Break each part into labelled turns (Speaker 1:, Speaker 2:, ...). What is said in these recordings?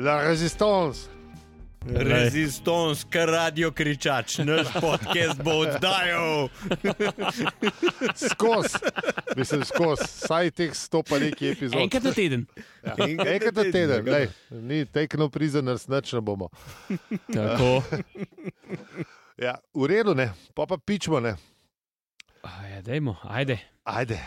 Speaker 1: La resistance.
Speaker 2: Rezistons, kar radio kričač, naš podcast bo oddajal.
Speaker 1: Skos, mislim, skos, saj teh sto pa nekaj epizod.
Speaker 3: Enkrat na teden.
Speaker 1: Ja. Enkrat na teden, glej, ni tekno prizorners, nič ne bomo.
Speaker 3: Tako.
Speaker 1: Ja, v redu, ne, pa pa pičmo, ne.
Speaker 3: Ja, dajmo, ajde.
Speaker 1: Ajde.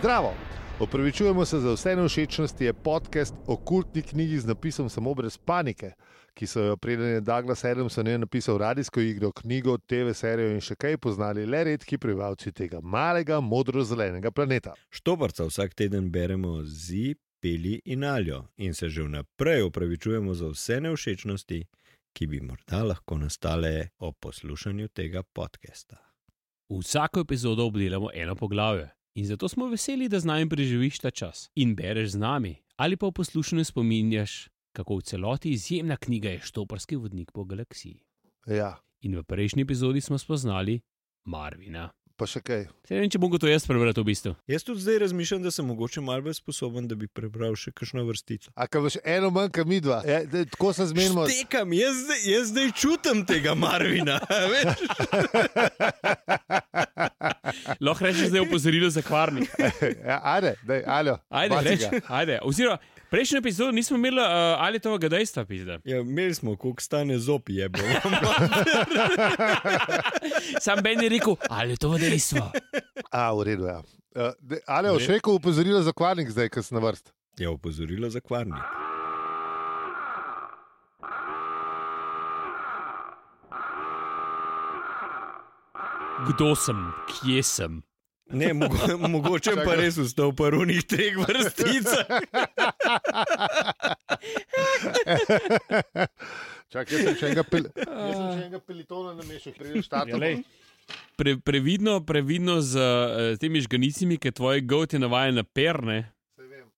Speaker 1: Zdravo! Opravičujemo se za vse neušečnosti, je podcast o kultni knjigi z napisom Samo brez panike, ki so jo preden je Douglas Adams o njej napisal radijsko igro, knjigo, TV serijo in še kaj poznali le redki prebivalci tega malega, modro-zelenega planeta.
Speaker 2: Štoparca vsak teden beremo zi, peli in aljo in se že vnaprej opravičujemo za vse neušečnosti, ki bi morda lahko nastale ob poslušanju tega podcasta.
Speaker 3: Vsako epizodo obdelamo eno poglavje. In zato smo veseli, da z nami preživiš ta čas in bereš z nami, ali pa v poslušanju spominjaš, kako v celoti izjemna knjiga je Štoparski vodnik po galaksiji.
Speaker 1: Ja,
Speaker 3: In v prejšnji epizodi smo spoznali Marvina.
Speaker 1: Pa še kaj.
Speaker 3: Se ne vem, če bom to jaz prebral v bistvu.
Speaker 2: Jaz tudi zdaj razmišljam, da sem mogoče malo bolj sposoben, da bi prebral še kakšno vrstico.
Speaker 1: A kaj boš eno manj, kot mi dva? Ja, daj, tako se zmenimo.
Speaker 2: Tekam, jaz, jaz zdaj čutim tega Marvina.
Speaker 3: Lahko rečeš, da je opozorilo za kvarnik.
Speaker 1: Ja, ajde, daj, aljo.
Speaker 3: Ajde, reč, ajde. Oziroma, prejšnjo epizodo nismo imeli uh, ali tega dejstva, pizda.
Speaker 2: Ja, imeli smo, koliko stane zopi, je bilo.
Speaker 3: Sam Ben je rekel, ali je to dejstvo.
Speaker 1: A, v redu, ja. Uh, daj, ali boš rekel upozorilo za kvarnik zdaj, ko si na vrst?
Speaker 2: Je opozorilo za kvarnik.
Speaker 3: Kdo sem, kje sem?
Speaker 2: Ne, mogo, mogoče pa res vstal v prvih treh vrsticah.
Speaker 1: Čakaj, jaz sem še enega, pel, jaz sem še enega pelitona namešal, pridem štartom.
Speaker 3: Ja, lej. Pre, previdno, previdno z uh, temi žganicami, ki tvoj goat je navaden na perne.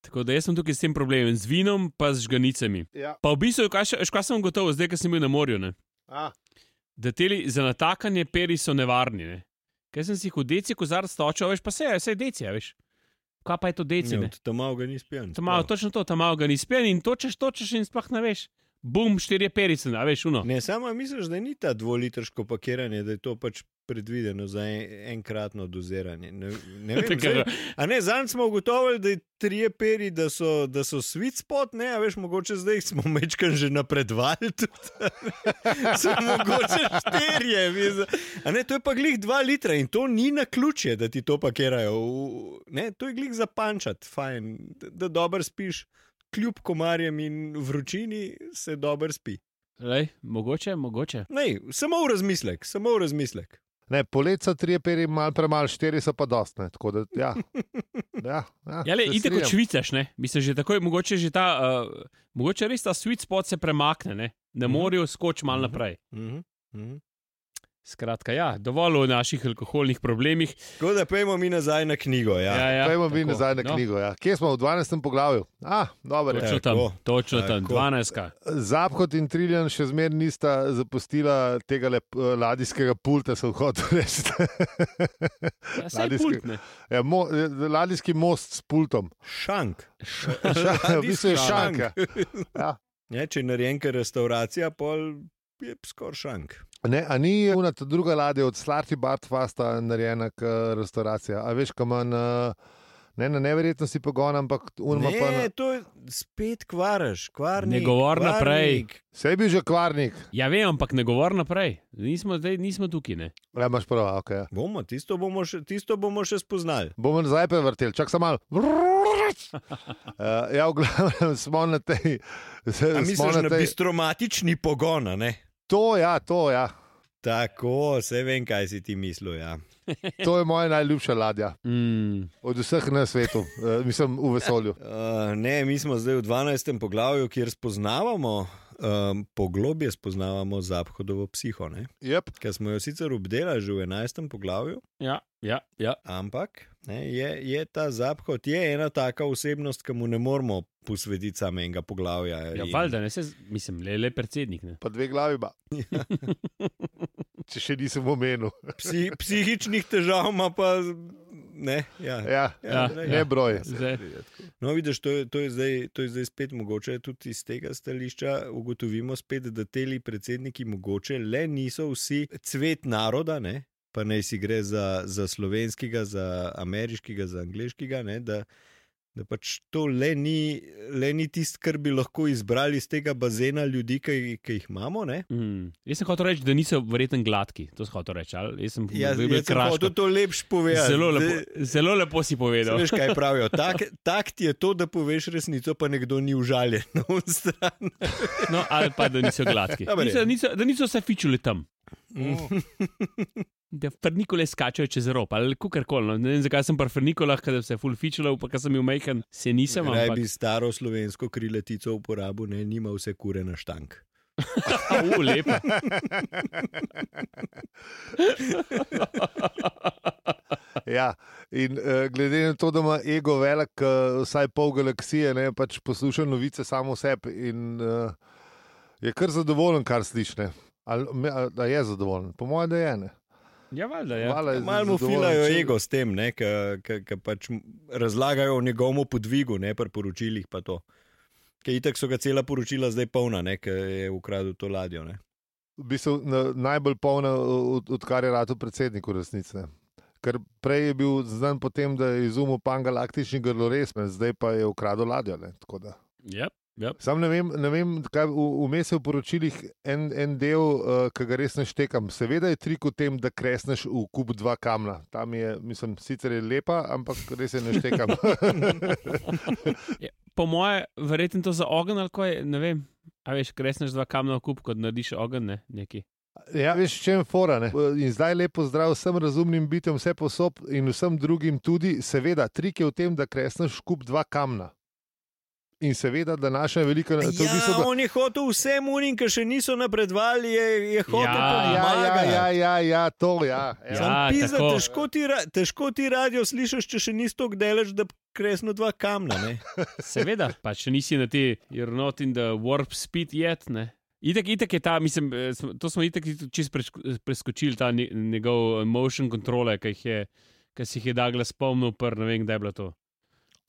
Speaker 3: Tako da jaz sem tukaj s tem problemom, z vinom pa z žganicami.
Speaker 1: Ja.
Speaker 3: Pa v bistvu, kaj, še- kaj sem gotovo, zdaj, ko sem bil na morju, ne?
Speaker 1: A,
Speaker 3: da teli za natakanje peri so nevarni. Ne? Ker sem si jih v deci kozar stočil, veš, pa se je, vse je deci, veš. Kaj pa je to deci?
Speaker 2: Ja, tam malo ga ni spijan.
Speaker 3: To malo, točno to, tam malo ga ni spijen in točeš, točeš in sploh ne veš. Bum, štirje perice, a veš, uno.
Speaker 2: Ne, samo misliš, da ni ta dvolitrsko pakiranje, da je to pač predvideno za en, enkratno doziranje. Ne, ne vem, zdaj, a ne, zanj smo ugotovili, da je trije peri, da so, da so sweet spot, ne, a veš, mogoče zdaj smo mečkan že napredovali tudi. so mogoče štirje. viz- A ne, to je pa glih dva litra in to ni na ključje, da ti to pakirajo. Ne, to je glih za pančat, fajn, da, da dobro spiš. Kljub komarjem in vročini se dobro spi.
Speaker 3: Lej, mogoče, mogoče.
Speaker 2: Ne, samo v razmislek, samo v razmislek.
Speaker 1: ne, polet so tri peri, malo premalo, štiri so pa dost. Ne, tako da, ja. Ja, ja,
Speaker 3: Ja, le,
Speaker 1: se
Speaker 3: idite kot švicaš, ne? Mislim, že takoj, mogoče že ta, uh, mogoče res ta sweet spot se premakne, ne? Na
Speaker 2: Mhm.
Speaker 3: morju skoč malo naprej.
Speaker 2: Mhm. Mhm.
Speaker 3: Skratka, ja, dovolj o naših alkoholnih problemih.
Speaker 2: Tako da pojmo mi nazaj na knjigo. Ja.
Speaker 3: Ja, ja,
Speaker 1: Pojmo mi
Speaker 3: tako.
Speaker 1: nazaj na
Speaker 3: No,
Speaker 1: knjigo. Ja. Kje smo v 12. poglavju? A, dobro.
Speaker 3: Točno
Speaker 2: Tako,
Speaker 3: tam, točno tam,
Speaker 2: tako.
Speaker 3: 12.
Speaker 1: Zaphod in Triljan še zmeraj nista zapustila tega lep, eh, ladijskega pulta, so hotel reči.
Speaker 3: Ja,
Speaker 1: Ladijski-
Speaker 3: pult,
Speaker 1: ja, mo, eh, ladijski most s pultom.
Speaker 2: Šank.
Speaker 1: Ša, v bistvu je šanka. Ja.
Speaker 2: Ja, če je narejenka restauracija, pol je skoraj šank.
Speaker 1: Ne, a ni una ta druga ladja od Slarti Bartfasta narejena kot restauracija? A veš, kam manj. Ne na neverjetnosti pogona, ampak unma pa na.
Speaker 2: Ne, to je spet kvaraš, kvarnik.
Speaker 3: Ne govor naprej.
Speaker 2: kvarnik.
Speaker 1: Vse je bil že kvarnik.
Speaker 3: Ja, vem, ampak ne govor naprej. Nismo, zdaj, nismo tukaj. Ne?
Speaker 1: Ja, imaš prav, ok. Ja.
Speaker 2: Bomo, tisto bomo še, tisto bomo še spoznali.
Speaker 1: Bomo nazaj prevrteli, čak samo malo. Uh, ja, v glavnem smo na tej.
Speaker 2: Misliš na
Speaker 1: tej
Speaker 2: bistromatični pogon, a ne?
Speaker 1: To, ja, to, ja.
Speaker 2: Tako, vse vem, kaj si ti mislil. Ja.
Speaker 1: To je moja najljubša ladja
Speaker 3: Mm,
Speaker 1: od vseh na svetu, uh, mislim v vesolju.
Speaker 2: Uh, ne, mi smo zdaj v 12. poglavju, kjer spoznavamo, um, poglobje spoznavamo Zaphodovo psiho, ne?
Speaker 1: Yep.
Speaker 2: ki smo jo sicer obdelali že v 11. poglavju.
Speaker 3: ja. Ja, ja.
Speaker 2: Ampak ne, je, je ta Zaphod je ena taka osebnost, ki mu ne moramo posvetiti samo enega poglavja.
Speaker 3: ja
Speaker 2: in-
Speaker 3: valjda, ne se, mislim, le, le predsednik. Ne.
Speaker 1: Pa dve glavi, ba. če še nisem omenil.
Speaker 2: Psi, psihičnih težav ima pa. Ne, ja.
Speaker 1: Ja,
Speaker 3: Ja,
Speaker 1: ne
Speaker 3: ja.
Speaker 1: broj.
Speaker 3: Zdaj,
Speaker 2: No, vidiš, to je, to, je zdaj, to je zdaj spet mogoče tudi iz tega stališča. Ugotovimo spet, da teli predsedniki mogoče le niso vsi cvet naroda, ne? pa naj si gre za, za slovenskega, za ameriškega, za angliškega. Ne? Da, da pač to le ni, le ni tisto, kar bi lahko izbrali iz tega bazena ljudi, ki, ki jih imamo. Ne?
Speaker 3: mm, jaz sem hotel reči, da niso verjetno gladki. To sem hotel reči. ali? Jaz sem
Speaker 2: Ja,
Speaker 3: bil
Speaker 2: jaz sem hotel to lepš povedati.
Speaker 3: Zelo lepo, zelo lepo si povedal.
Speaker 2: Veš, kaj pravijo? Tak, tak ti je to, da poveš resnico, pa nekdo ni užaljen na stran.
Speaker 3: No, ali pa da niso gladki.
Speaker 2: Verjetno.
Speaker 3: niso, niso, da niso se fičuli tam. Da frnikole skačejo čez rob ali kakorkoli. No. Ne vem, zakaj sem pri frnikolah, ker se full fičula, pa ker sem bil majhen, se nisem.
Speaker 2: Naj
Speaker 3: Ampak,
Speaker 2: bi staro slovensko kriletico uporabil, ne nima vse kure na štank.
Speaker 3: uh, lepa.
Speaker 1: Ja, in uh, glede na to, da ima ego velik, uh, vsaj pol galaksije, ne pač posluša novice samo o sebi in uh, je kar zadovoljen, kar sliši. ne. Ali me- a- da je zadovoljen? Po mojem, da je ne.
Speaker 3: Ja, valjda, ja.
Speaker 1: Je
Speaker 2: Malo mu filajo
Speaker 1: če-
Speaker 2: ego s tem, ki pač razlagajo o njegovem podvigu, ne pri poročilih. pa to. Ker itak so ga cela poročila zdaj polna, ker je ukradel to ladjo. Ne.
Speaker 1: v bistvu na, najbolj polna, od, odkar je rado predsednik v resnici. Ker prej je bil znan po tem, da je izumil pangalaktični grloresmen, zdaj pa je ukradel ladjo. Ne, tako da.
Speaker 3: Yep, yep.
Speaker 1: Sam ne vem, ne vem kaj vmes je v poročilih en, en del, uh, ki ga res ne štekam. Seveda je trik v tem, da kresneš v kup dva kamna. Tam je, mislim, sicer je lepa, ampak res je ne štekam.
Speaker 3: Po moje, verjetno to za ogen ali kaj, ne vem. A veš, kresneš dva kamna v kup, kot narediš ogen, ne, neki.
Speaker 1: ja, veš, če je fora. Ne? In zdaj lepo zdrav vsem razumnim bitem, vse posob in vsem drugim tudi. Seveda, trik je v tem, da kresneš kup dva kamna. In seveda, da naša velika. to v
Speaker 2: Ja,
Speaker 1: bistvu da-
Speaker 2: on je hotel vsem unim, ki še niso napredovali, je, je hotel
Speaker 3: Ja,
Speaker 1: Ja, ja,
Speaker 2: pomagati.
Speaker 1: ja, ja, ja, to ja. ja.
Speaker 3: Ja,
Speaker 2: pizda,
Speaker 3: tako.
Speaker 2: težko, ti, težko ti radio slišiš, če še nisi tako delež, da kresno dva kamna. Ne?
Speaker 3: Seveda, pa če nisi na ti, you're not in the warp speed yet. Ne? Itak, itak je ta, mislim, eh, to smo itak čist presk- preskočili, ta njegov motion control, ki jih je. Ki si jih je Douglas spomnil, pr, ne vem, kdaj je bilo to.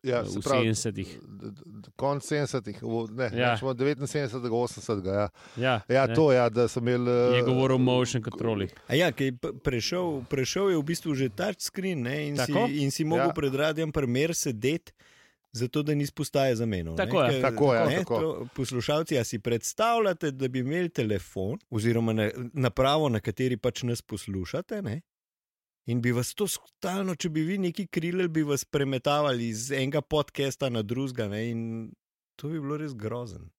Speaker 1: Ja,
Speaker 3: v
Speaker 1: se pravi,
Speaker 3: 70-ih.
Speaker 1: d- d- Konc 70-ih, v- ne,
Speaker 3: Ja.
Speaker 1: ja. 79, 80. Ja,
Speaker 3: Ja,
Speaker 1: ja
Speaker 3: ne.
Speaker 1: to ja, da sem imel.
Speaker 3: Je
Speaker 1: eh,
Speaker 3: govoril o motion controlih.
Speaker 2: A Ja, je prešel, prešel je v bistvu že touchscreen ne, in, si,
Speaker 3: Tako?
Speaker 2: in si mogel
Speaker 1: Ja.
Speaker 2: pred radijem primer sedeti. Zato, da ni spostaje za menoj.
Speaker 3: Tako je.
Speaker 1: Tako je, tako.
Speaker 2: Poslušalci, a si predstavljate, da bi imeli telefon oziroma na, napravo, na kateri pač nas poslušate, ne? In bi vas to stalno, če bi vi neki krilili, bi vas premetavali iz enega podcasta na drugega, ne? in to bi bilo res grozen.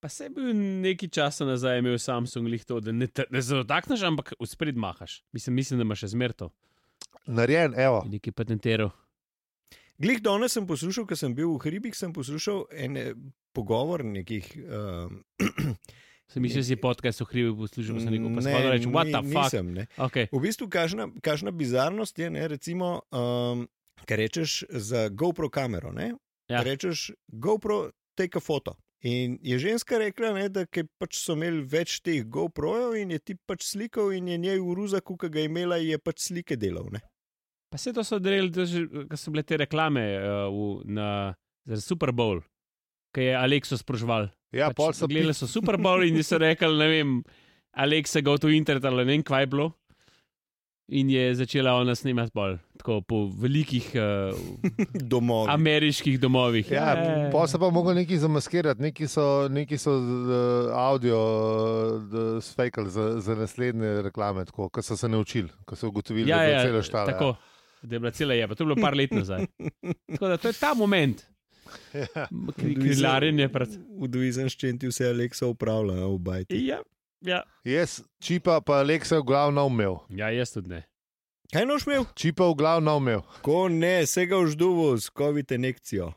Speaker 3: Pa se je bil nekaj časa nazaj imel Samsung lih to, da ne, ne se dotakneš, ampak uspred mahaš. Mislim, mislim da imaš še zmerto.
Speaker 1: Narejen, evo.
Speaker 3: Nekaj patentiral.
Speaker 2: Glih danes sem poslušal, ker sem bil v hribih, sem poslušal en eh, pogovor nekih. Um,
Speaker 3: Sem mislil, da si podcast v hribi poslušal, pa sem rekel, pa sem rekel, what the
Speaker 2: ni-
Speaker 3: fuck.
Speaker 2: Nisem.
Speaker 3: Okay.
Speaker 2: V bistvu, kažna, kažna bizarnost je, ne, recimo, um, kar rečeš za GoPro kamero. Ne,
Speaker 3: Ja.
Speaker 2: Rečeš GoPro, take a photo. In je ženska rekla, ne, da pač so imeli več teh GoPro-jev in je ti pač slikal, in je njej v Ruzaku, ki ga je imela, je pač slike delal. Ne.
Speaker 3: Pa se to so delali, ko so bile te reklame uh, v, na, za Super Bowl, ki je Alekso sprožval.
Speaker 1: Ja, pol
Speaker 3: pač,
Speaker 1: so
Speaker 3: gledali so Super Bowl in so rekli, ne vem, Aleksa go to internet ali ne vem, kaj je bilo. In je začela ona snemati bolj, tako po velikih uh,
Speaker 2: Domov.
Speaker 3: ameriških domovih.
Speaker 1: Ja,
Speaker 3: Ja,
Speaker 1: pa so pa mogli nekaj zamaskirati, neki so, neki so uh, audio uh, sfejkali za, za naslednje reklame, tako, ko so se naučili, ko so ugotovili,
Speaker 3: ja,
Speaker 1: da je
Speaker 3: ja,
Speaker 1: celo štalo.
Speaker 3: tako. Da je bila cela jeba, to je bilo par let nazaj. Tako da to je ta moment,
Speaker 1: Ja.
Speaker 3: krilarjenje pred.
Speaker 2: V Dvizem ščenti vse Aleksa upravlja, v bajti.
Speaker 3: Ja, ja.
Speaker 1: Jaz, čipa pa Aleksa v glavu na umel.
Speaker 3: ja, jaz tudi ne.
Speaker 2: Kaj noš imel?
Speaker 1: Čipa v glavu na umel.
Speaker 2: Ko ne, vsega v žduvu s COVID injekcijo.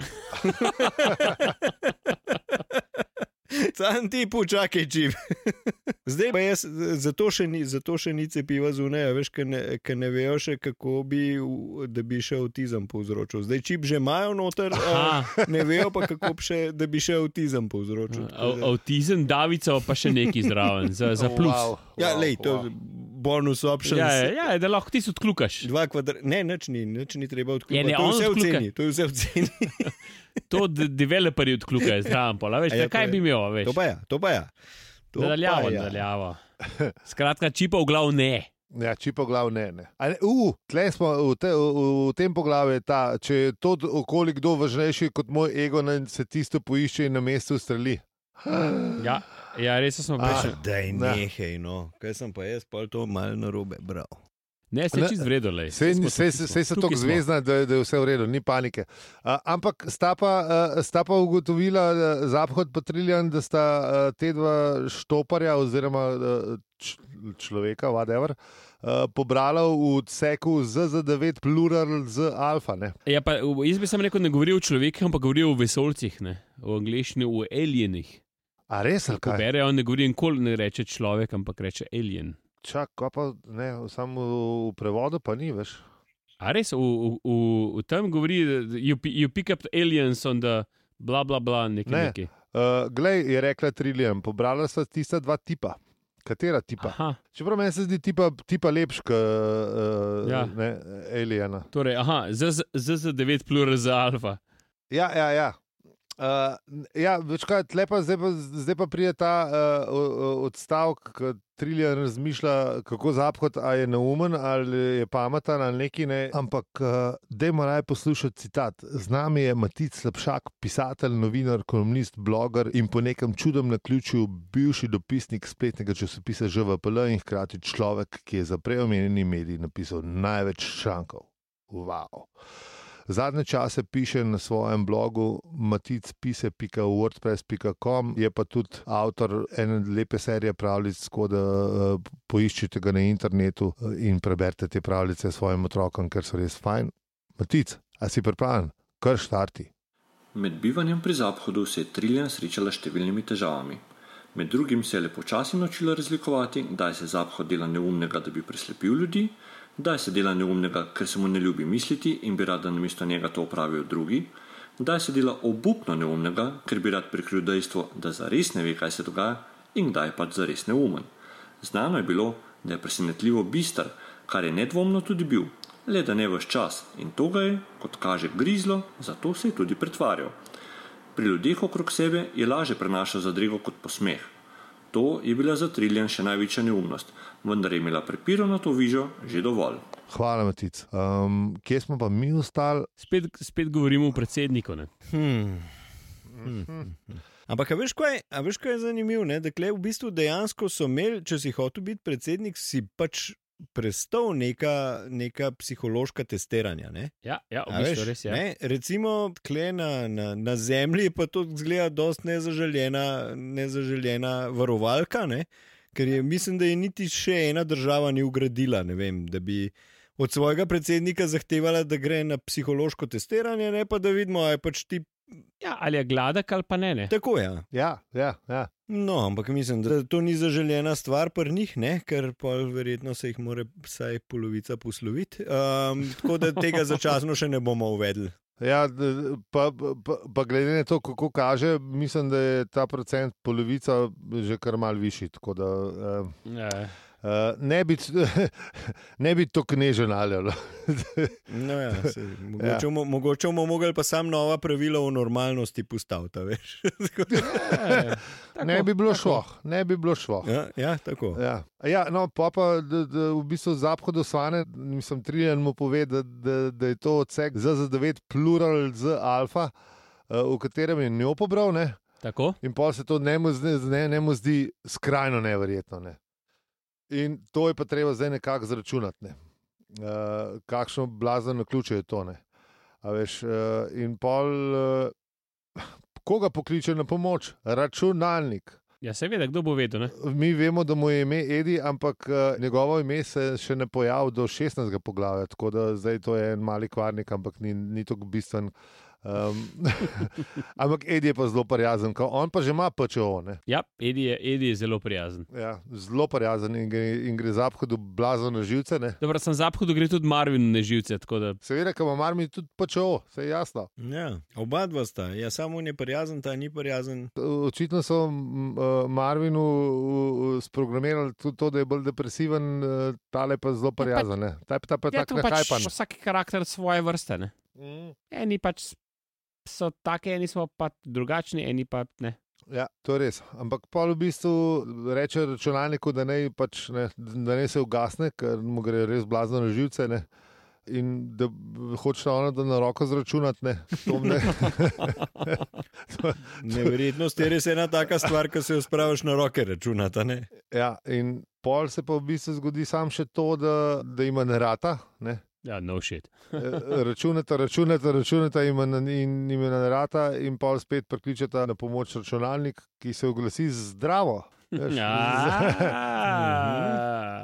Speaker 2: Sam ti počakaj, čim. Zdaj pa jaz, zato še ni, zato še ni cepiva zunaj, a veš, ker ne, ker ne vejo še, kako bi, v- da bi še avtizem povzročil. Zdaj čip že imajo noter, a, ne vejo pa, kako bi še, da bi še avtizem povzročil.
Speaker 3: Av- Avtizem, Davica pa še neki zraven, za, za plus.
Speaker 1: Wow,
Speaker 2: Ja,
Speaker 1: wow,
Speaker 2: lej, to je
Speaker 1: wow.
Speaker 2: bonus option.
Speaker 3: Ja, ja, ja, da lahko ti odklukaš.
Speaker 2: Dva kvadrat, ne, nič ni, nič ni treba
Speaker 3: Ja,
Speaker 2: odključiti.
Speaker 3: ne,
Speaker 2: to je vse v
Speaker 3: odkljuka.
Speaker 2: ceni, to je vse v ceni.
Speaker 3: To de developerji odklukajo zraven, pa veš,
Speaker 2: ja,
Speaker 3: kaj bi imel, veš.
Speaker 2: To pa je, to pa je. To
Speaker 3: Nadaljavo,
Speaker 2: pa ja.
Speaker 3: nadaljavo. Skratka, čipa v glav ne.
Speaker 1: Ja, čipo glav ne. ne. A ne uh, tle smo v, te, v, v tem poglavju, ta, če je to okoli kdo važnejši kot moj ego, naj se tisto poišče in na mestu streli.
Speaker 3: Ja, ja res smo
Speaker 1: Ah.
Speaker 3: prišli.
Speaker 2: Daj,
Speaker 1: Ne.
Speaker 2: nehej, no. Kaj sem pa jaz, pa to malo narobe bral.
Speaker 3: Ne, se
Speaker 1: Ne,
Speaker 3: čist vredno le.
Speaker 1: Vse so tako zvezdna, da, da je vse v redu, ni panike. Uh, ampak sta pa, uh, sta pa ugotovila uh, Zaphod in Triljan, da sta uh, te dva štoparja oziroma uh, človeka, whatever, uh, pobrala v odseku ZZ9 plural z alfa. Ne?
Speaker 3: Ja, pa, jaz bi sam rekel, ne govori o človekih, ampak govori o vesolcih, ne? o angliščini, o alienih.
Speaker 1: A res ali kaj?
Speaker 3: berejo, ne govori nikoli ne reče človek, ampak reče alien.
Speaker 1: Čak, pa ne, samo v, v prevodu pa ni več.
Speaker 3: A res, v, v, v, v tem govori, da you, you pick up aliens on the bla bla bla, nekaj.
Speaker 1: Ne.
Speaker 3: nekaj.
Speaker 1: Uh, glej, je rekla Triljan, pobrala sta tista dva tipa. Katera tipa?
Speaker 3: Aha,
Speaker 1: Čeprav meni se zdi tipa, tipa lepš, kot uh,
Speaker 3: Ja.
Speaker 1: ja. Aliena.
Speaker 3: torej, aha, ZZ9 plural za alfa.
Speaker 1: Ja, ja. ja. Uh, ja, več kaj, tle pa zdaj, pa zdaj pa pride ta uh, odstavek, ki Triljan razmišlja, kako zaphod, ali je neumen, ali je pameten, ali neki ne. Ampak, uh, dajmo naj poslušati citat. Z nami je Matic Slabšak, pisatelj, novinar, kolumnist, bloger in po nekem čudem naključju bivši dopisnik spletnega časopisa ŽVPL in hkrati človek, ki je za preomenjeni medij napisal največ člankov. Wow. Zadnje čase piše na svojem blogu maticpise.wordpress.com, je pa tudi avtor ene lepe serije pravljic, tako da uh, poiščite ga na internetu eh, in preberite te pravljice svojim otrokom, ker so res fajn. Matic, a si pripravljen? Kar štarti.
Speaker 4: Med bivanjem pri Zaphodu se je Triljan srečala s številnimi težavami. Med drugim se je le počasi naučila razlikovati, kdaj se Zaphod dela neumnega, da bi preslepil ljudi, kdaj se dela neumnega, ker se mu ne ljubi misliti in bi rad, da namesto njega to opravijo drugi, kdaj se dela obupno neumnega, ker bi rad prikril dejstvo, da zares ne ve, kaj se dogaja, in kdaj je pač zares neumen. Znano je bilo, da je presenetljivo bister, kar je nedvomno tudi bil, le da ne vse čas in to ga je, kot kaže, grizlo, zato se je tudi pretvarjal. Pri ljudeh okrog sebe je lažje prenašal zadrego kot posmeh. To je bila za Triljan še največja neumnost, vendar je imela prepiro na to vižo že dovolj.
Speaker 1: Hvala, Matic. Um, kje smo pa mi ostali?
Speaker 3: Spet, spet govorimo o predsedniku. Ne?
Speaker 2: Hmm. Hmm. Ampak, a veš, kaj, a veš, kaj je zanimivo? ne? Da kle v bistvu dejansko so imeli, če si hotel biti predsednik, si pač prestal neka, neka psihološka testiranja. Ne?
Speaker 3: Ja, ja, v bistvu res je.
Speaker 2: ne? Recimo, tle na, na, na zemlji pa to zgleda dost nezaželjena, nezaželjena varovalka, ne? ker je, mislim, da je niti še ena država ni ugradila, vem, da bi od svojega predsednika zahtevala, da gre na psihološko testiranje, ne pa da vidimo, a je pač ti
Speaker 3: Ja, ali je gladek ali pa ne. ne.
Speaker 2: tako. Ja.
Speaker 1: Ja, ja, ja.
Speaker 2: No, ampak mislim, da to ni zaželjena stvar pri njih, ne? ker pa verjetno se jih mora vsaj polovica posloviti. Um, tako da tega začasno še ne bomo uvedli.
Speaker 1: Ja, pa, pa, pa glede na to, kako kaže, mislim, da je ta procent polovica že kar mal višji. Tako da uh,
Speaker 3: Ja.
Speaker 1: Uh, ne bi, ne bi to knežen ali.
Speaker 2: No, ja, se, mogoče, ja. mogoče bomo mogli pa sam nova pravila o normalnosti postaviti. a veš.
Speaker 3: Ja, tako,
Speaker 1: Ne bi bilo
Speaker 3: tako.
Speaker 1: šlo, ne bi bilo šlo.
Speaker 2: ja, ja, tako.
Speaker 1: Ja. Ja, no, pa pa da, da v bistvu zapad osvane, mislim, Trijan mu pove, da, da, da je to odsek ZZ9 plural z alfa, uh, v katerem je njo pobral, ne?
Speaker 3: Tako?
Speaker 1: in pa se to njemu zdi, ne, njemu zdi skrajno neverjetno. Ne? In to je pa treba zdaj nekako zračunati. Ne? Uh, kakšno blazno ključe je to. Ne? A Veš, uh, in pol, uh, koga pokliče na pomoč? Računalnik.
Speaker 3: Ja, seveda, kdo bo vedel. Ne?
Speaker 1: Mi vemo, da mu je ime Edi, ampak uh, njegovo ime se še ne pojavi do 16. poglavja, tako da zdaj to je en mali kvarnik, ampak ni, ni tako bistven. Um, ampak Edi je pa zelo prijazen, on pa že ima PČO. Ne?
Speaker 3: Ja, Edi je, Edi je zelo prijazen.
Speaker 1: Ja, zelo prijazen in gre, in gre za obhodu blazno na živce. Ne?
Speaker 3: Dobro, sem zaphodu gre tudi Marvin na živce. tako Da...
Speaker 1: Seveda, ko ima Marmi tudi PČO, vse je jasno.
Speaker 2: Ja, oba dva sta, ja, samo on je prijazen, ta ni prijazen.
Speaker 1: Očitno so uh, Marvinu uh, sprogramirali tudi to, da je bolj depresiven, uh, tale pa zelo prijazen. ne. Ta, ta pa je
Speaker 3: Ja,
Speaker 1: tako
Speaker 3: pač
Speaker 1: nahajpan.
Speaker 3: vsak karakter svoje vrste. Ne?
Speaker 1: Mm.
Speaker 3: Eni pač so taki, eni so pa drugačni, eni pa ne.
Speaker 1: Ja, to je res. Ampak pol v bistvu reče računalniku, da naj, pač, ne, da naj se ugasne, ker mu gre res blazno na živce. Ne. In da hoče ono, da na roko zračunati, ne. To ne.
Speaker 2: Neverjetnost je res ena taka stvar, ki se jo spraviš na roke računata. Ne?
Speaker 1: ja, in pol se pa v bistvu zgodi sam še to, da, da ima nerata. Ne.
Speaker 3: Ja, no shit.
Speaker 1: Eh, Računata, računata, računata in ima nerata, in pol spet prikličeta na pomoč računalnik, ki se oglasi zdravo. Veš,
Speaker 3: Ja,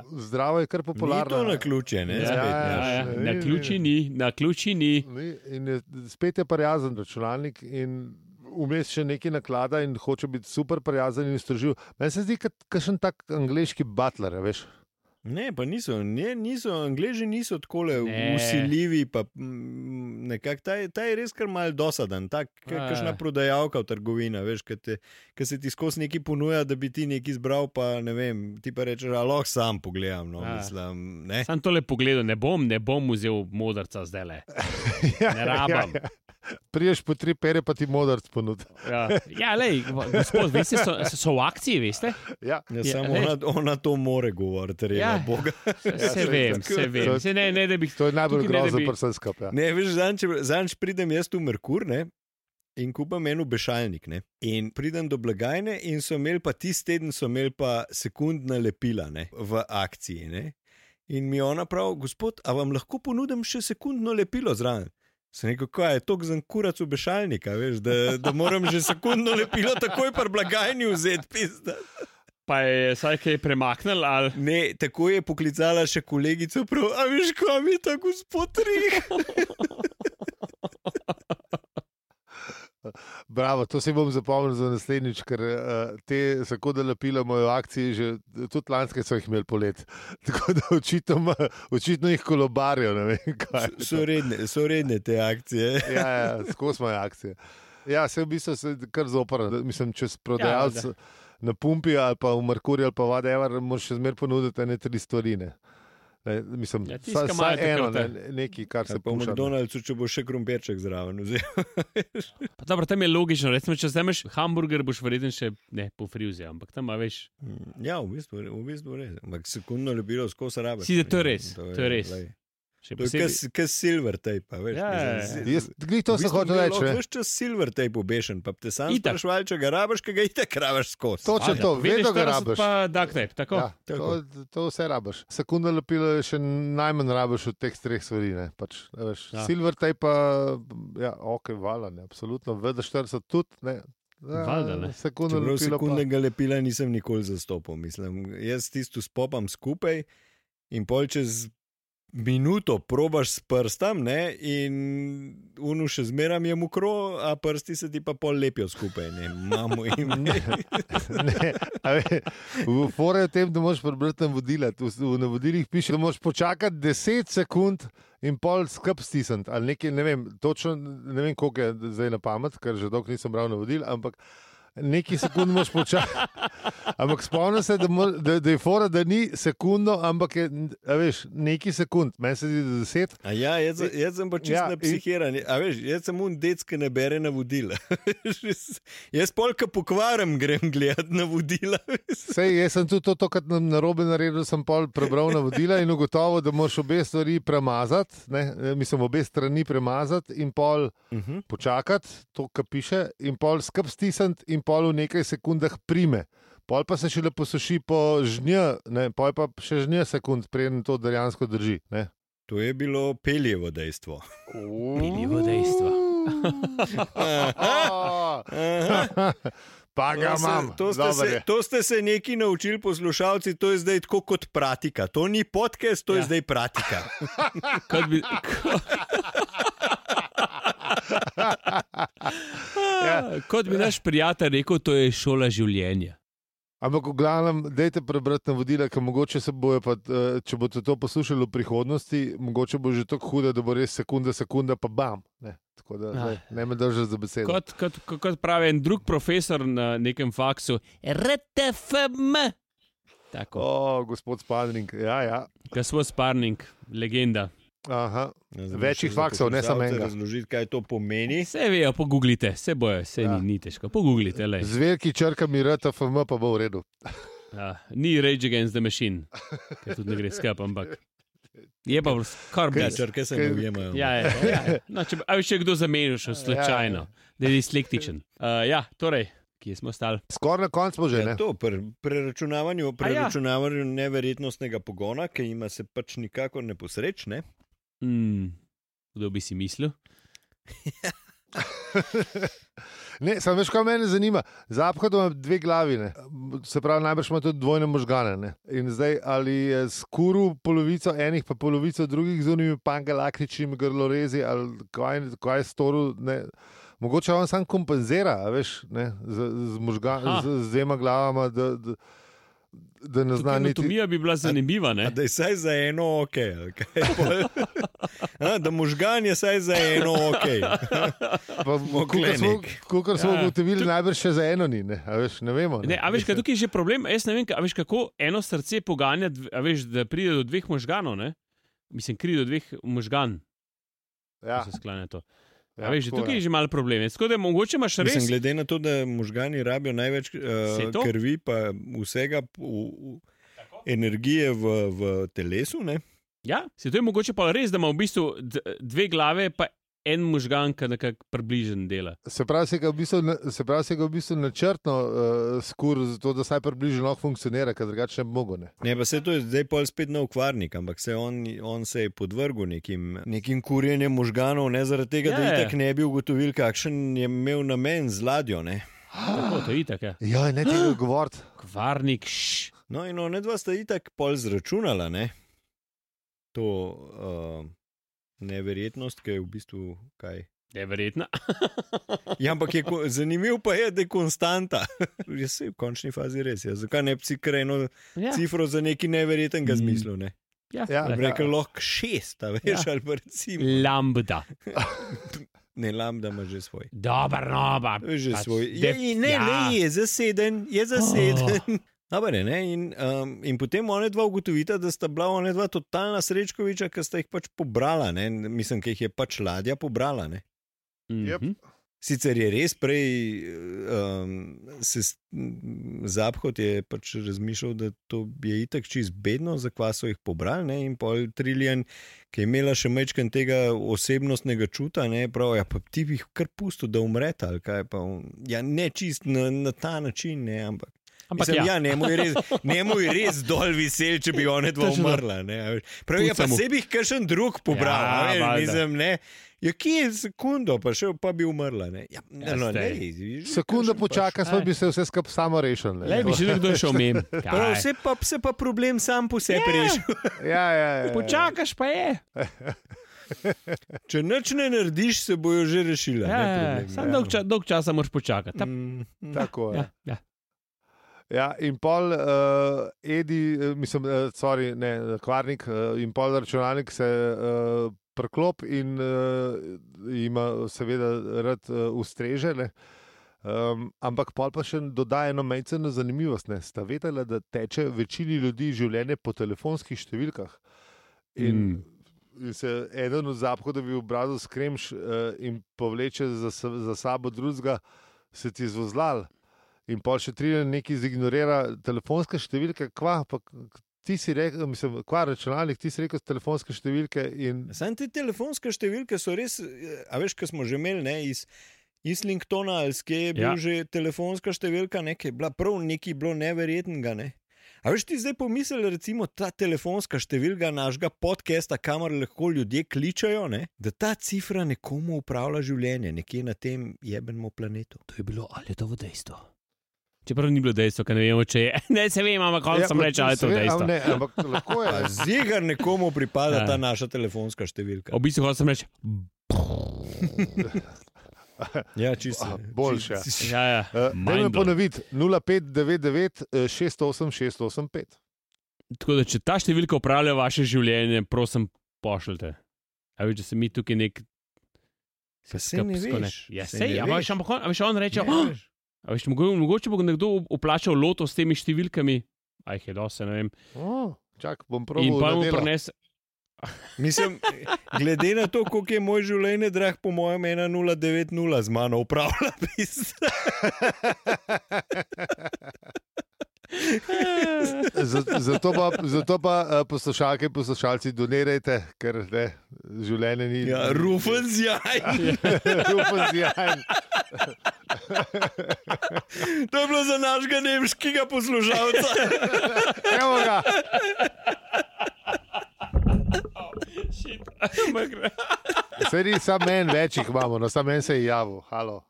Speaker 1: Zdravo je kar
Speaker 2: Ni
Speaker 1: popularno.
Speaker 2: to na ključe, ne?
Speaker 3: ja,
Speaker 2: spet,
Speaker 3: ja, ja.
Speaker 1: ne,
Speaker 3: Na ključi ni, na ključi ni.
Speaker 1: Ni, In je, spet je prijazen računalnik, in vmes še nekaj naklada, in hoče biti super prijazen in izdržljiv. Meni se zdi, kot še en tak angliški butler, veš.
Speaker 2: Ne, pa niso, ne, niso, angliži niso tako usiljivi. Pa, mm, nekak, ta, je- ta je res kar mal dosaden, tak,
Speaker 3: Ja.
Speaker 2: kakšna prodajalka v trgovini, veš, ki se ti skozi neki ponuja, da bi ti nekaj izbral, pa ne vem, ti pa rečeš, da lahko sam pogledam. No,
Speaker 3: Ja.
Speaker 2: mislim, ne.
Speaker 3: Sam tole pogledal, ne bom, ne bom vzel modrca zdaj le. Ne rabam.
Speaker 1: Priješ po tri pere, pa ti modrc ponud.
Speaker 3: Ja, ja lej, gospod, veste, so, so v akciji, veste?
Speaker 1: Ja.
Speaker 2: Ja,
Speaker 3: Ja,
Speaker 2: samo
Speaker 3: lej.
Speaker 2: ona, ona to more govoriti, reda
Speaker 3: Ja.
Speaker 2: ja. Boga.
Speaker 3: Se, se vem, se vem. Se ne, ne, bi
Speaker 1: To je najbolj grozno,
Speaker 3: bi-
Speaker 1: vsem skupaj. Ja.
Speaker 2: Ne, veš, zanč pridem jaz v Merkur ne, in kupam en obešalnik. Ne, in pridem do blagajne in so imeli pa tisti teden, so imeli pa sekundna lepila ne, v akciji. Ne. In mi ona pravi, gospod, a vam lahko ponudim še sekundno lepilo zraven? Sem rekel, kaj je to za kurac obešalnika, veš, da, da moram že sekundno lepilo takoj pri blagajni vzeti. Pizda.
Speaker 3: pa je vsaj kaj premaknil. Ali...
Speaker 2: Ne, tako je poklicala še kolegico, prav, a veš, kam je ta gospod Rih?
Speaker 1: Bravo, to si bom zapomnil za naslednjič, ker uh, te sekunde lepila imajo akcije, že tudi lanske so jih imeli polet. Tako da očitno, očitno jih kolobarijo. ne vem, kaj.
Speaker 2: So redne, so redne te akcije.
Speaker 1: Ja, ja, skozi imajo akcije. Ja, se v bistvu se kar zopra. Mislim, če si prodajalec
Speaker 3: Ja,
Speaker 1: ja, na pumpi ali pa v Merkurju ali pa whatever, moraš še zmeraj ponuditi ene tri stvari. Ne. Mislim,
Speaker 3: Ja,
Speaker 1: ja,
Speaker 3: imajo
Speaker 1: eno, ne, nekaj, kar se
Speaker 2: Ali pa v
Speaker 1: puša. ne.
Speaker 2: McDonald'su, če bo še krompirček zraven.
Speaker 3: Dobro, tam je logično. Recimo, če vzameš hamburger, boš verjetno še ne po friuzi, ampak tam a veš.
Speaker 2: Ja, v bistvu, v bistvu res. Ampak sekundno ljubilo skozi rabe.
Speaker 3: Si, da to je res, to je res.
Speaker 2: To je
Speaker 3: posebej.
Speaker 2: Kot silver tape, veš.
Speaker 3: Ja, ja, ja.
Speaker 2: mislim,
Speaker 1: Jaz, glih to sem hotel reči.
Speaker 2: Veš, če silver tape obešen, pa te sam
Speaker 3: Itak.
Speaker 2: sprašval, če ga rabiš, kaj ga itek rabiš skozi.
Speaker 1: Točno to, vedno ga
Speaker 3: 40
Speaker 1: rabiš.
Speaker 3: Pa duct tape, tako.
Speaker 1: Ja, to, to vse rabiš. Sekunda lepila je še najmanj rabiš od teh treh stvari. ne, Pač, veš,
Speaker 3: Ja.
Speaker 1: ja. Silver tape pa, ja, ok, vala, ne, absolutno, VD40 tudi. Ne, Ja,
Speaker 2: Čeprav
Speaker 1: lepila
Speaker 2: sekundnega lepila nisem nikoli zastopil. Mislim, jaz tisto spopam skupaj in pol čez minuto probaš s prstom, ne, in unu še zmeraj je mokro, a prsti se ti pa pol lepijo skupaj. Ne, Mamo in
Speaker 1: Ne, ne, ve, v fore je v tem, da moraš prebrati navodila. Tu V navodilih piše, da moraš počakati 10 sekund in pol skrb stisniti. Ali nekaj, ne vem, točno ne vem, koliko je zdaj na pamet, ker že dolgo nisem bral navodil, ampak nekaj sekund moraš počakati. Ampak spomnim se, da, mora, da, da je fora, da ni sekundo, ampak je, a veš, nekaj sekund. Meni se zdi, da je 10.
Speaker 2: A ja, jaz, jaz sem pa čist
Speaker 1: Ja, in-
Speaker 2: psihiran. A veš, jaz sem un dec, ki ne bere navodila. jaz polka pokvarem grem gledat navodila.
Speaker 1: Sej, jaz sem tudi to, to kar nam na robe naredil, sem pol prebral navodila in ugotovil, da moraš obe stvari premazati, ne, mislim, obe strani premazati in pol
Speaker 2: Uh -huh.
Speaker 1: počakati, to, kar piše, in pol skrb stisniti in pol v nekaj sekundah prime. Pol pa se šele posuši po žnje, ne, pol pa še žnje sekund, preden to dejansko drži. Ne.
Speaker 2: To je bilo peljevo dejstvo.
Speaker 3: Minljivo dejstvo.
Speaker 2: Aha.
Speaker 1: pa ga
Speaker 2: To se-
Speaker 1: imam,
Speaker 2: To ste, se, to ste se neki naučili, poslušalci, to je zdaj tako kot pratika. To ni podcast, to ja. Je zdaj pratika.
Speaker 3: Kot bi, ko, Ja. Kot bi naš prijatelj rekel, to je šola življenja.
Speaker 1: Ampak, v glavnem, dajte prebrati navodila, ker mogoče se bojo, pa, eh, če boste to poslušali v prihodnosti, mogoče bo že tako hudo, da bo res sekunda, sekunda, pa bam. Ne, Tako da
Speaker 3: Ah.
Speaker 1: zdaj, ne me držite za besedo.
Speaker 3: Kot, kot, kot- pravi en drug profesor na nekem faksu, RTFM. Tako,
Speaker 1: O, gospod Spadring, ja, ja.
Speaker 3: gospod Sparning, legenda.
Speaker 1: Aha.
Speaker 2: Ja, zdaj
Speaker 1: Večjih
Speaker 2: še
Speaker 1: faksov, ne samo enega.
Speaker 2: Razložiti, kaj to pomeni.
Speaker 3: Vse vejo, pogooglite, vse bojo, vse
Speaker 1: Ja.
Speaker 3: ja. ni, ni težko. Pogooglite, lej.
Speaker 1: Zverki črkami RTFM pa bo v redu.
Speaker 3: Ja, ni Rage Against the Machine, ker tudi ne gre skap, ampak je pa kar
Speaker 2: Ja,
Speaker 3: blizu.
Speaker 2: črke se ne ujemajo.
Speaker 3: Ja, ja, ja. No, če, a veš, če kdo zamenil, še slučajno, da je dislektičen. Uh, ja, torej, kje smo stali?
Speaker 1: Skoraj na koncu smo že,
Speaker 2: Ja,
Speaker 1: ne?
Speaker 2: to, pri preračunavanju,
Speaker 3: ja.
Speaker 2: preračunavanju neverjetnostnega pogona, ki ima se pač nikakor ne posrečne.
Speaker 3: Hmm, kdo bi si mislil?
Speaker 1: Ne, samo veš, kaj mene zanima. Zapad ima dve glavi, ne? se pravi, najbrž ima tudi dvojne možgane. Ne? In zdaj ali je skuru polovico enih, pa polovico drugih z unimi pangalaktičnimi grlorezi, ali kaj, kaj je storil. Ne? Mogoče on sam kompenzira, veš, ne? z, z, možga,
Speaker 3: Aha.
Speaker 1: z, z dvema glavama, da, da, da ne zna niti.
Speaker 3: Anatomija bi bila zanimiva, ne?
Speaker 2: A Da je saj za eno ok. pol? A, da možgan je saj za eno ok. Moklenik.
Speaker 1: smo
Speaker 3: Ja.
Speaker 1: ugotovili, najbrž še za eno ni. Ne, a veš, ne vemo.
Speaker 3: Ne, a veš, kaj tukaj je že problem? Jaz ne vem, a veš, kako eno srce poganja, a veš, da pride do dveh možganov, ne? Mislim, kri do dveh možgan,
Speaker 1: Ja,
Speaker 3: se sklanja to.
Speaker 1: Ja,
Speaker 3: veš,
Speaker 1: tako
Speaker 3: tukaj
Speaker 1: je.
Speaker 3: že malo problem. Tako da mogoče imaš res.
Speaker 2: Mislim, glede na to, da možgani rabijo največ uh, krvi, pa vsega v, v, energije v, v telesu. Ne?
Speaker 3: Ja, se to je mogoče pa res, da ima v bistvu dve glave, pa en možgan, ki nekako približen dela.
Speaker 1: Se pravi, se ga v bistvu, na- se pravi, se ga v bistvu načrtno uh, skur, zato da saj približno lahko funkcionira, ker drugače ne bi mogel. Ne.
Speaker 2: Ne, pa se to je zdaj pol spet nov kvarnik, ampak se on, on se je podvrgel nekim, nekim kurjenjem možganov, ne zaradi tega,
Speaker 3: Ja,
Speaker 2: da
Speaker 3: ja.
Speaker 2: itak ne bi ugotovili, kakšen je imel namen z ladjo. Ne?
Speaker 3: Tako, to je itak. Ja.
Speaker 1: Ja, ne tega govoriti.
Speaker 3: Kvarnik, šš.
Speaker 2: No, in ona dva sta itak pol zračunala ne? to uh, neverjetnost, ki je v bistvu kaj.
Speaker 3: Neverjetno.
Speaker 2: Ja, ampak je, zanimivo pa je, da je konstanta. Jaz se v končni fazi res. Ja. Zakaj ne bi si kar eno
Speaker 3: Ja,
Speaker 2: cifro za nekaj neverjetnega
Speaker 3: Mm.
Speaker 2: zmislil? Ne?
Speaker 3: ja,
Speaker 1: Ja,
Speaker 3: ja.
Speaker 2: rekel, lahko šest, a veš,
Speaker 3: Ja.
Speaker 2: ali pa recimo.
Speaker 3: Lambda.
Speaker 2: Ne, lambda ima že svoj.
Speaker 3: Dobar, no, pa.
Speaker 2: Že
Speaker 3: pač
Speaker 2: svoj. Je, in ne,
Speaker 3: ja.
Speaker 2: ne, je zaseden, je zaseden. Oh. Dobar, ne, ne? In, um, in potem one dva ugotovita, da sta bila one dva totalna srečkoviča, ki sta jih pač pobrala. Ne? Mislim, da jih je pač ladja pobrala. Ne?
Speaker 1: Jep.
Speaker 3: Mhm.
Speaker 2: Sicer je res prej um, se Zaphod je pač razmišljal, da to je itak čist bedno, zakaj so jih pobrali. Ne? In pol triljen, ki je imela še mečken tega osebnostnega čuta, ne prav, ja, pa ti bi jih kar pustil, da umreta. ali kaj pa Ja, ne čist na, na ta način, ne, ampak.
Speaker 3: Ampak
Speaker 2: Mislim,
Speaker 3: ja.
Speaker 2: ja, njemu je res, njemu je res dol vesel, če bi one dva umrla. ne, a veš. Prav je pa sebi jih kakšen drug pobral.
Speaker 3: Ja,
Speaker 2: a veš,
Speaker 3: valjda.
Speaker 2: mislim, ne. Ja, kje je sekundo, pa še pa bi umrla. Ne? Ja,
Speaker 3: Ja,
Speaker 2: no, ne, vidiš,
Speaker 1: Sekunda
Speaker 2: kakšen
Speaker 1: počaka,
Speaker 2: pač-
Speaker 1: smo bi se vse skupaj samo rešili. ne.
Speaker 3: Le bi še nekdo šel mem.
Speaker 2: Prav, vse pa, se pa problem sam po sebi
Speaker 3: Ja.
Speaker 2: reši.
Speaker 1: Ja, ja, ja, ja.
Speaker 3: Počakaš pa je.
Speaker 2: Če nič ne narediš, se bojo že rešile.
Speaker 3: Ja,
Speaker 2: ne,
Speaker 3: ja,
Speaker 2: problem,
Speaker 3: Sam
Speaker 2: ja.
Speaker 3: dolg, ča, dolg časa moraš počakati. Ta,
Speaker 2: Mm, mm.
Speaker 1: Tako je.
Speaker 3: ja, ja.
Speaker 1: Ja, in pol uh, Edi, eh, mislim, uh, sorry, ne, kvarnik uh, in pol računalnik se uh, preklop in uh, ima seveda rad uh, ustrežene. Um, ampak pol pa še dodaja eno majceno zanimivost. Ne. Sta vedela, da teče večini ljudi življenje po telefonskih številkah. In,
Speaker 3: Mm.
Speaker 1: in se eden od zapohodov v obrazu skremš uh, in povleče za, za sabo drugega, se ti zvozlal. In pol še tri neki zignorira telefonske številke, kva, pa ti si rekel, mislim, kva računalnik, ti si rekel telefonske številke in
Speaker 2: Sam te telefonske številke so res, eh, a veš, kaj smo že imeli, ne, iz, iz Linktona ali skje je bil
Speaker 3: Ja.
Speaker 2: že telefonska številka, nekaj bila prav nekaj bilo neverjetnega. Ne. A veš, ti zdaj pomisli, recimo, ta telefonska številka našega podcasta, kamor lahko ljudje kličajo, ne, da ta cifra nekomu upravlja življenje, nekje na tem jebenemu planetu.
Speaker 3: To je bilo ali je to v dejstvu. Čeprav ni bilo dejstvo, ker ne vemo, če je. Ne, se vem, ampak kaj sem
Speaker 1: pa
Speaker 3: rekel, ali je to dejstvo.
Speaker 1: Ne, ampak lahko je.
Speaker 2: Pa zigar nekomu pripada
Speaker 3: Ja.
Speaker 2: ja. ta naša telefonska številka.
Speaker 3: V bistvu hočem reči,
Speaker 2: Ja, čisto.
Speaker 1: Boljše.
Speaker 3: Ja, ja.
Speaker 1: Uh,
Speaker 3: Mind
Speaker 1: Dajmo ponoviti 0599 eh, 68685.
Speaker 3: Tako da, če ta številka upravlja vaše življenje, prosim, pošljite. A veš, da se mi tukaj nek.
Speaker 2: Pa saj ne veš,
Speaker 3: Ja,
Speaker 2: ne
Speaker 3: ampak
Speaker 2: veš.
Speaker 3: ampak on, a on reče,
Speaker 2: Ne
Speaker 3: oh,
Speaker 2: veš.
Speaker 3: a mogoče, bo nekdo uplačal loto s temi številkami, aj je dosti, ne vem.
Speaker 1: Oh, čak, bom
Speaker 3: In
Speaker 1: probil.
Speaker 3: pa
Speaker 1: na
Speaker 3: mu
Speaker 1: delo.
Speaker 3: prinese.
Speaker 2: Mislim, glede na to, koliko je moj življenje drag, po mojem 1090 z mano upravlja. pisar.
Speaker 1: Z- Zato pa, zato pa eh, poslušalke in poslušalci donirajte, ker ne, življenje ni.
Speaker 2: Ja, rufen zjaj.
Speaker 1: Rufen zjaj.
Speaker 2: To je bilo za našega nemškega poslušalca.
Speaker 1: Evo ga. Sej ni samo en, več jih imamo, no samo en se je javil. Halo.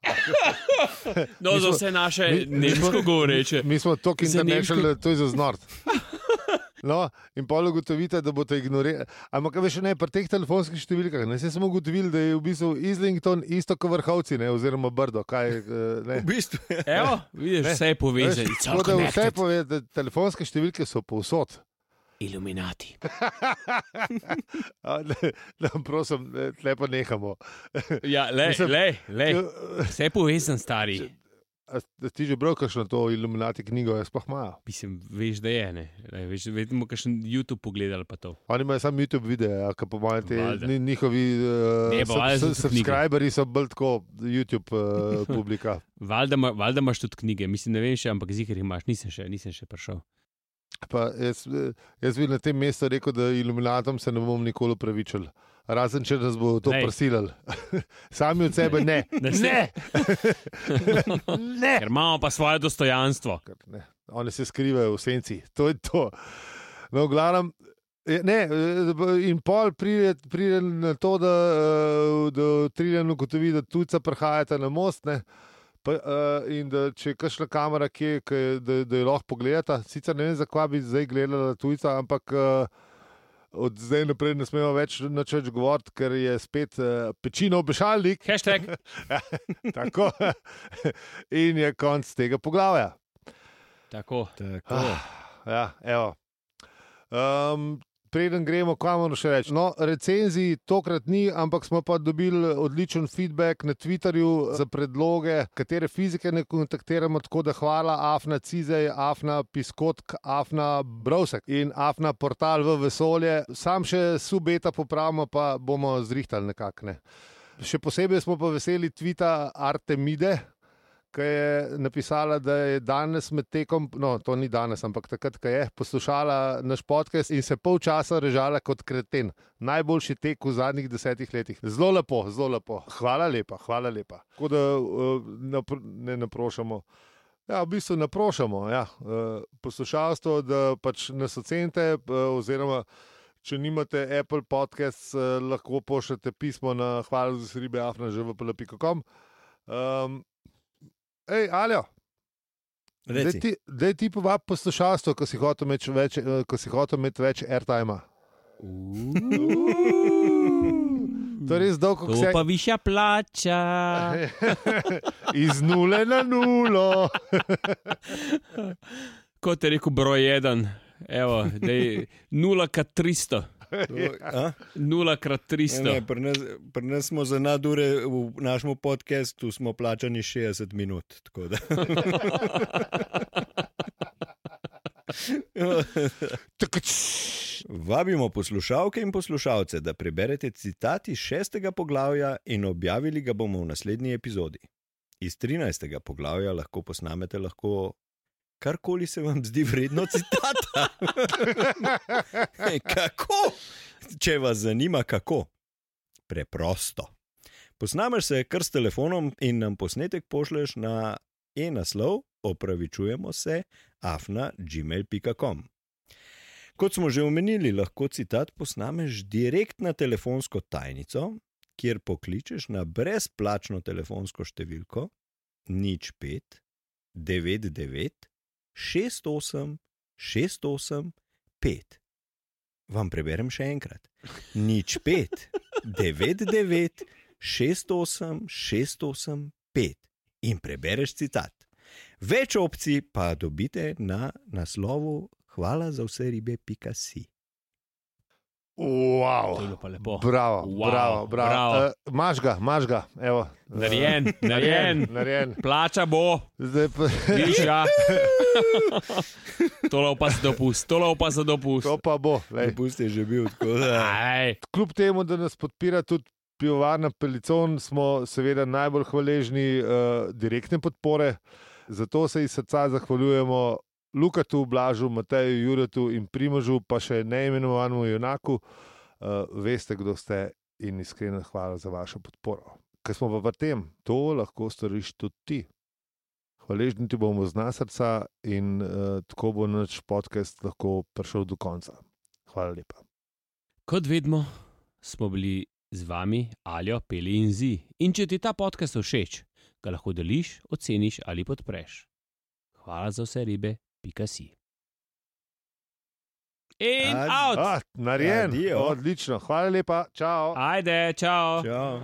Speaker 3: No, za vse naše nemško
Speaker 1: smo-
Speaker 3: govoreče.
Speaker 1: Mi smo
Speaker 3: Za
Speaker 1: international,
Speaker 3: nemško-
Speaker 1: da to je za znort. No, in pol ugotovite, da boste ignorirali. Ampak veš, ne, pri teh telefonskih številkah, ne, smo ugotovili, da je v bistvu Islington isto kot vrhovci, ne, oziroma Brdo. Kaj, eh, ne.
Speaker 2: V bistvu je.
Speaker 3: Evo, vidiš,
Speaker 1: Ne,
Speaker 3: vse je povezano.
Speaker 1: Tako da vse pove, da telefonske številke so povsod.
Speaker 3: Iluminati.
Speaker 1: Ne, prosim, pa nehamo.
Speaker 3: Ja, le,
Speaker 1: Mislim-
Speaker 3: le, le. Vse je povezan, stari.
Speaker 1: A, ti že bral kakšno to iluminati knjigo, jaz pa imajo.
Speaker 3: Mislim, veš, da je. Ne? Veš, vedno, kakšen YouTube pogledali pa to.
Speaker 1: Oni imajo samo YouTube videe, ki po mojem te ni- njihovi uh,
Speaker 3: valjda so
Speaker 1: bolj tako YouTube uh, publika.
Speaker 3: Valjda, ima- valjda imaš tudi knjige, mislim, ne vem še, ampak zihar imaš, nisem še, nisem še prišel.
Speaker 1: Pa jaz, eh, jaz bi na tem mestu rekel, da iluminatom se ne bom nikoli upravičil. Razen če nas bo to
Speaker 3: Lej.
Speaker 1: prisilili. Sami od sebe ne.
Speaker 3: Se-
Speaker 1: Ne! ne!
Speaker 3: Ker imamo pa svoje dostojanstvo.
Speaker 1: Ne. Oni se skrivajo v senci, to je to. No, glavnem, ne, eh, in pol pride, pride na to, da, eh, da Triljan ugotovi, da tujca prihajata na most. Ne. Pa, uh, in da če je kakšna kamera, ki je, ki je, da, da jo lahko pogledata, sicer ne vem, zakaj bi zdaj gledala tujca, ampak uh, od zdaj naprej ne smemo več nič več govoriti, ker je spet uh, pečino obešalnik.
Speaker 3: Hashtag.
Speaker 1: Tako. in je konc tega poglavja.
Speaker 3: Tako.
Speaker 2: Tako.
Speaker 1: Ah, ja, evo. Um, preden gremo, kaj moramo še reči. No, recenzij tokrat ni, ampak smo pa dobili odličen feedback na Twitterju za predloge, katere fizike ne kontaktiramo. Tako da hvala Afna Cizej, Afna Piskotk, Afna Browsek in Afna portal v vesolje. Sam še subeta popravimo, pa bomo zrihtali nekakne. Še posebej smo pa veseli tvita Artemide, ki je napisala, da je danes med tekom, no, to ni danes, ampak takrat, ko je poslušala naš podcast in se pol časa režala kot kreten. Najboljši tek v zadnjih desetih letih. Zelo lepo, zelo lepo. Hvala lepa, hvala lepa. Tako da uh, napr ne naprošamo. Ja, v bistvu naprošamo ja, uh, poslušalstvo, da pač nas ocenite, uh, oziroma če nimate Apple podcast, lahko pošljete pismo na hvala za sribe afnažvpl.com. Um, Ej, Aljo,
Speaker 2: Reci.
Speaker 1: ti, daj ti povab poslušalstvo, ko si hotel imeti več, eh, imeti več airtime. To je res dolgo, kot se
Speaker 3: pa višja plača.
Speaker 1: iz nule na nulo.
Speaker 3: Kot je rekel broj 1, evo, dej 0 krat 300.
Speaker 2: A?
Speaker 3: 0 krat
Speaker 2: Ne,
Speaker 3: 300.
Speaker 2: ne, pri nas, pri nas smo za nadure v našem podkastu smo plačani 60 minut. Vabimo poslušalke in poslušalce, da preberete citat iz šestega poglavja in objavili ga bomo v naslednji epizodi. Iz 13. poglavja lahko posnamete lahko karkoli se vam zdi vredno citata. kako? Če vas zanima, kako? Preprosto. Posnameš se kar s telefonom in nam posnetek pošleš na e-naslov, opravičujemo se, afna gmail.com. Kot smo že omenili, lahko citat posnameš direkt na telefonsko tajnico, kjer pokličeš na brezplačno telefonsko številko nič 5 99 68 68 5. Vam preberem še enkrat. Nič 5 99 68 685 in prebereš citat. Več opcij pa dobite na naslovu hvala za vse ribe.si.
Speaker 1: Wow.
Speaker 3: To je bilo pa lepo.
Speaker 1: Bravo,
Speaker 3: Wow,
Speaker 1: bravo, bravo.
Speaker 3: bravo.
Speaker 1: Uh, maš ga, maš ga. Evo.
Speaker 3: Narejen,
Speaker 1: Eh,
Speaker 3: narejen.
Speaker 1: narejen.
Speaker 3: Plača bo,
Speaker 1: Zdaj pa,
Speaker 3: višja. tole pa za dopust, tole pa za dopust.
Speaker 1: to pa bo. lej.
Speaker 2: Dopust je že bil tako. Da.
Speaker 3: Aj,
Speaker 1: Kljub temu, da nas podpira tudi pivovarna Pelicon, smo seveda najbolj hvaležni uh, direktne podpore. Zato se iz srca zahvaljujemo Lukatu, Blažu, Mateju, Juretu in Primožu, pa še neimenovanemu Junaku. Uh, veste, kdo ste in iskrena hvala za vašo podporo. Ker smo pa v tem, to lahko storiš tudi ti. Hvaležni ti bomo z nasrca in uh, tako bo naš podcast lahko prišel do konca. Hvala lepa.
Speaker 3: kot vedno smo bili z vami, Aljo, Peli in Zi. In če ti ta podcast všeč, ga lahko deliš, oceniš ali podpreš. Hvala za vse ribe, pika si. In
Speaker 2: Ad-
Speaker 3: out!
Speaker 1: Ah, narejen,
Speaker 2: Adijo.
Speaker 1: odlično, hvala lepa, čau.
Speaker 3: Ajde, čau!
Speaker 2: Čau.